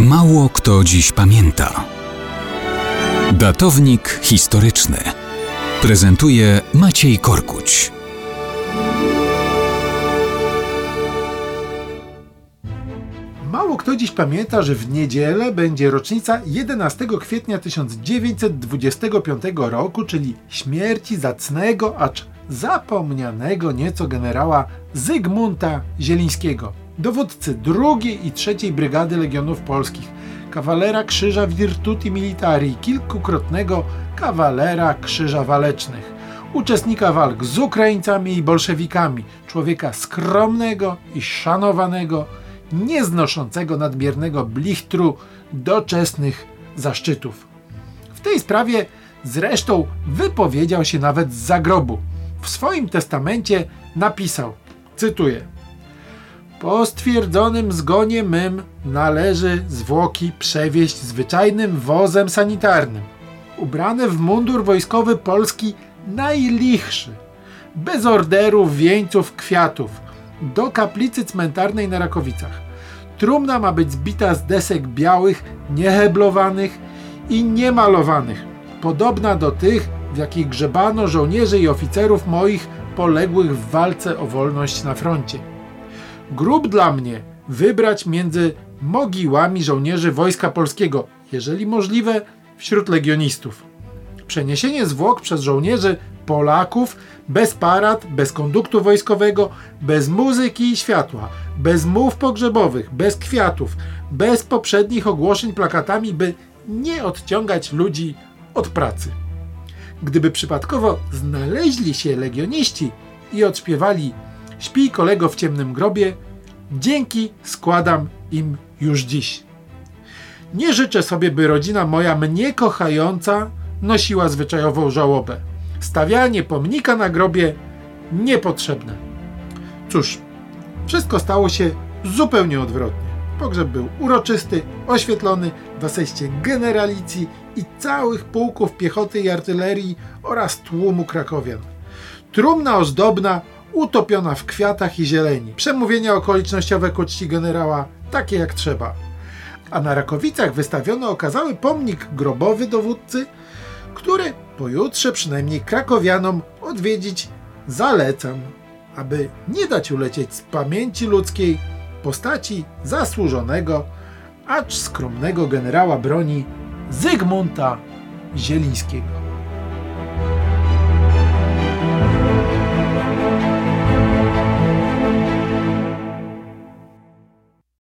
Mało kto dziś pamięta. Datownik historyczny prezentuje Maciej Korkuć. Mało kto dziś pamięta, że w niedzielę będzie rocznica 11 kwietnia 1925 roku, czyli śmierci zacnego, acz zapomnianego nieco generała Zygmunta Zielińskiego, dowódcy drugiej i trzeciej Brygady Legionów Polskich, kawalera Krzyża Virtuti Militari, kilkukrotnego kawalera Krzyża Walecznych, uczestnika walk z Ukraińcami i bolszewikami, człowieka skromnego i szanowanego, nieznoszącego nadmiernego blichtru doczesnych zaszczytów. W tej sprawie zresztą wypowiedział się nawet z zagrobu. W swoim testamencie napisał, cytuję: Po stwierdzonym zgonie mym należy zwłoki przewieźć zwyczajnym wozem sanitarnym, ubrane w mundur wojskowy Polski najlichszy, bez orderów, wieńców, kwiatów, do kaplicy cmentarnej na Rakowicach. Trumna ma być zbita z desek białych, nieheblowanych i niemalowanych, podobna do tych, w jakich grzebano żołnierzy i oficerów moich poległych w walce o wolność na froncie. Grób dla mnie wybrać między mogiłami żołnierzy Wojska Polskiego, jeżeli możliwe, wśród legionistów. Przeniesienie zwłok przez żołnierzy Polaków bez parad, bez konduktu wojskowego, bez muzyki i światła, bez mów pogrzebowych, bez kwiatów, bez poprzednich ogłoszeń plakatami, by nie odciągać ludzi od pracy. Gdyby przypadkowo znaleźli się legioniści i odśpiewali Śpij kolego w ciemnym grobie, dzięki składam im już dziś. Nie życzę sobie, by rodzina moja mnie kochająca nosiła zwyczajową żałobę. Stawianie pomnika na grobie niepotrzebne. Cóż, wszystko stało się zupełnie odwrotnie. Pogrzeb był uroczysty, oświetlony w asejście generalicji i całych pułków piechoty i artylerii oraz tłumu krakowian. Trumna ozdobna, utopiona w kwiatach i zieleni. Przemówienia okolicznościowe ku czci generała, takie jak trzeba. A na Rakowicach wystawiony okazały pomnik grobowy dowódcy, który pojutrze przynajmniej krakowianom odwiedzić zalecam, aby nie dać ulecieć z pamięci ludzkiej postaci zasłużonego, acz skromnego generała broni Zygmunta Zielińskiego.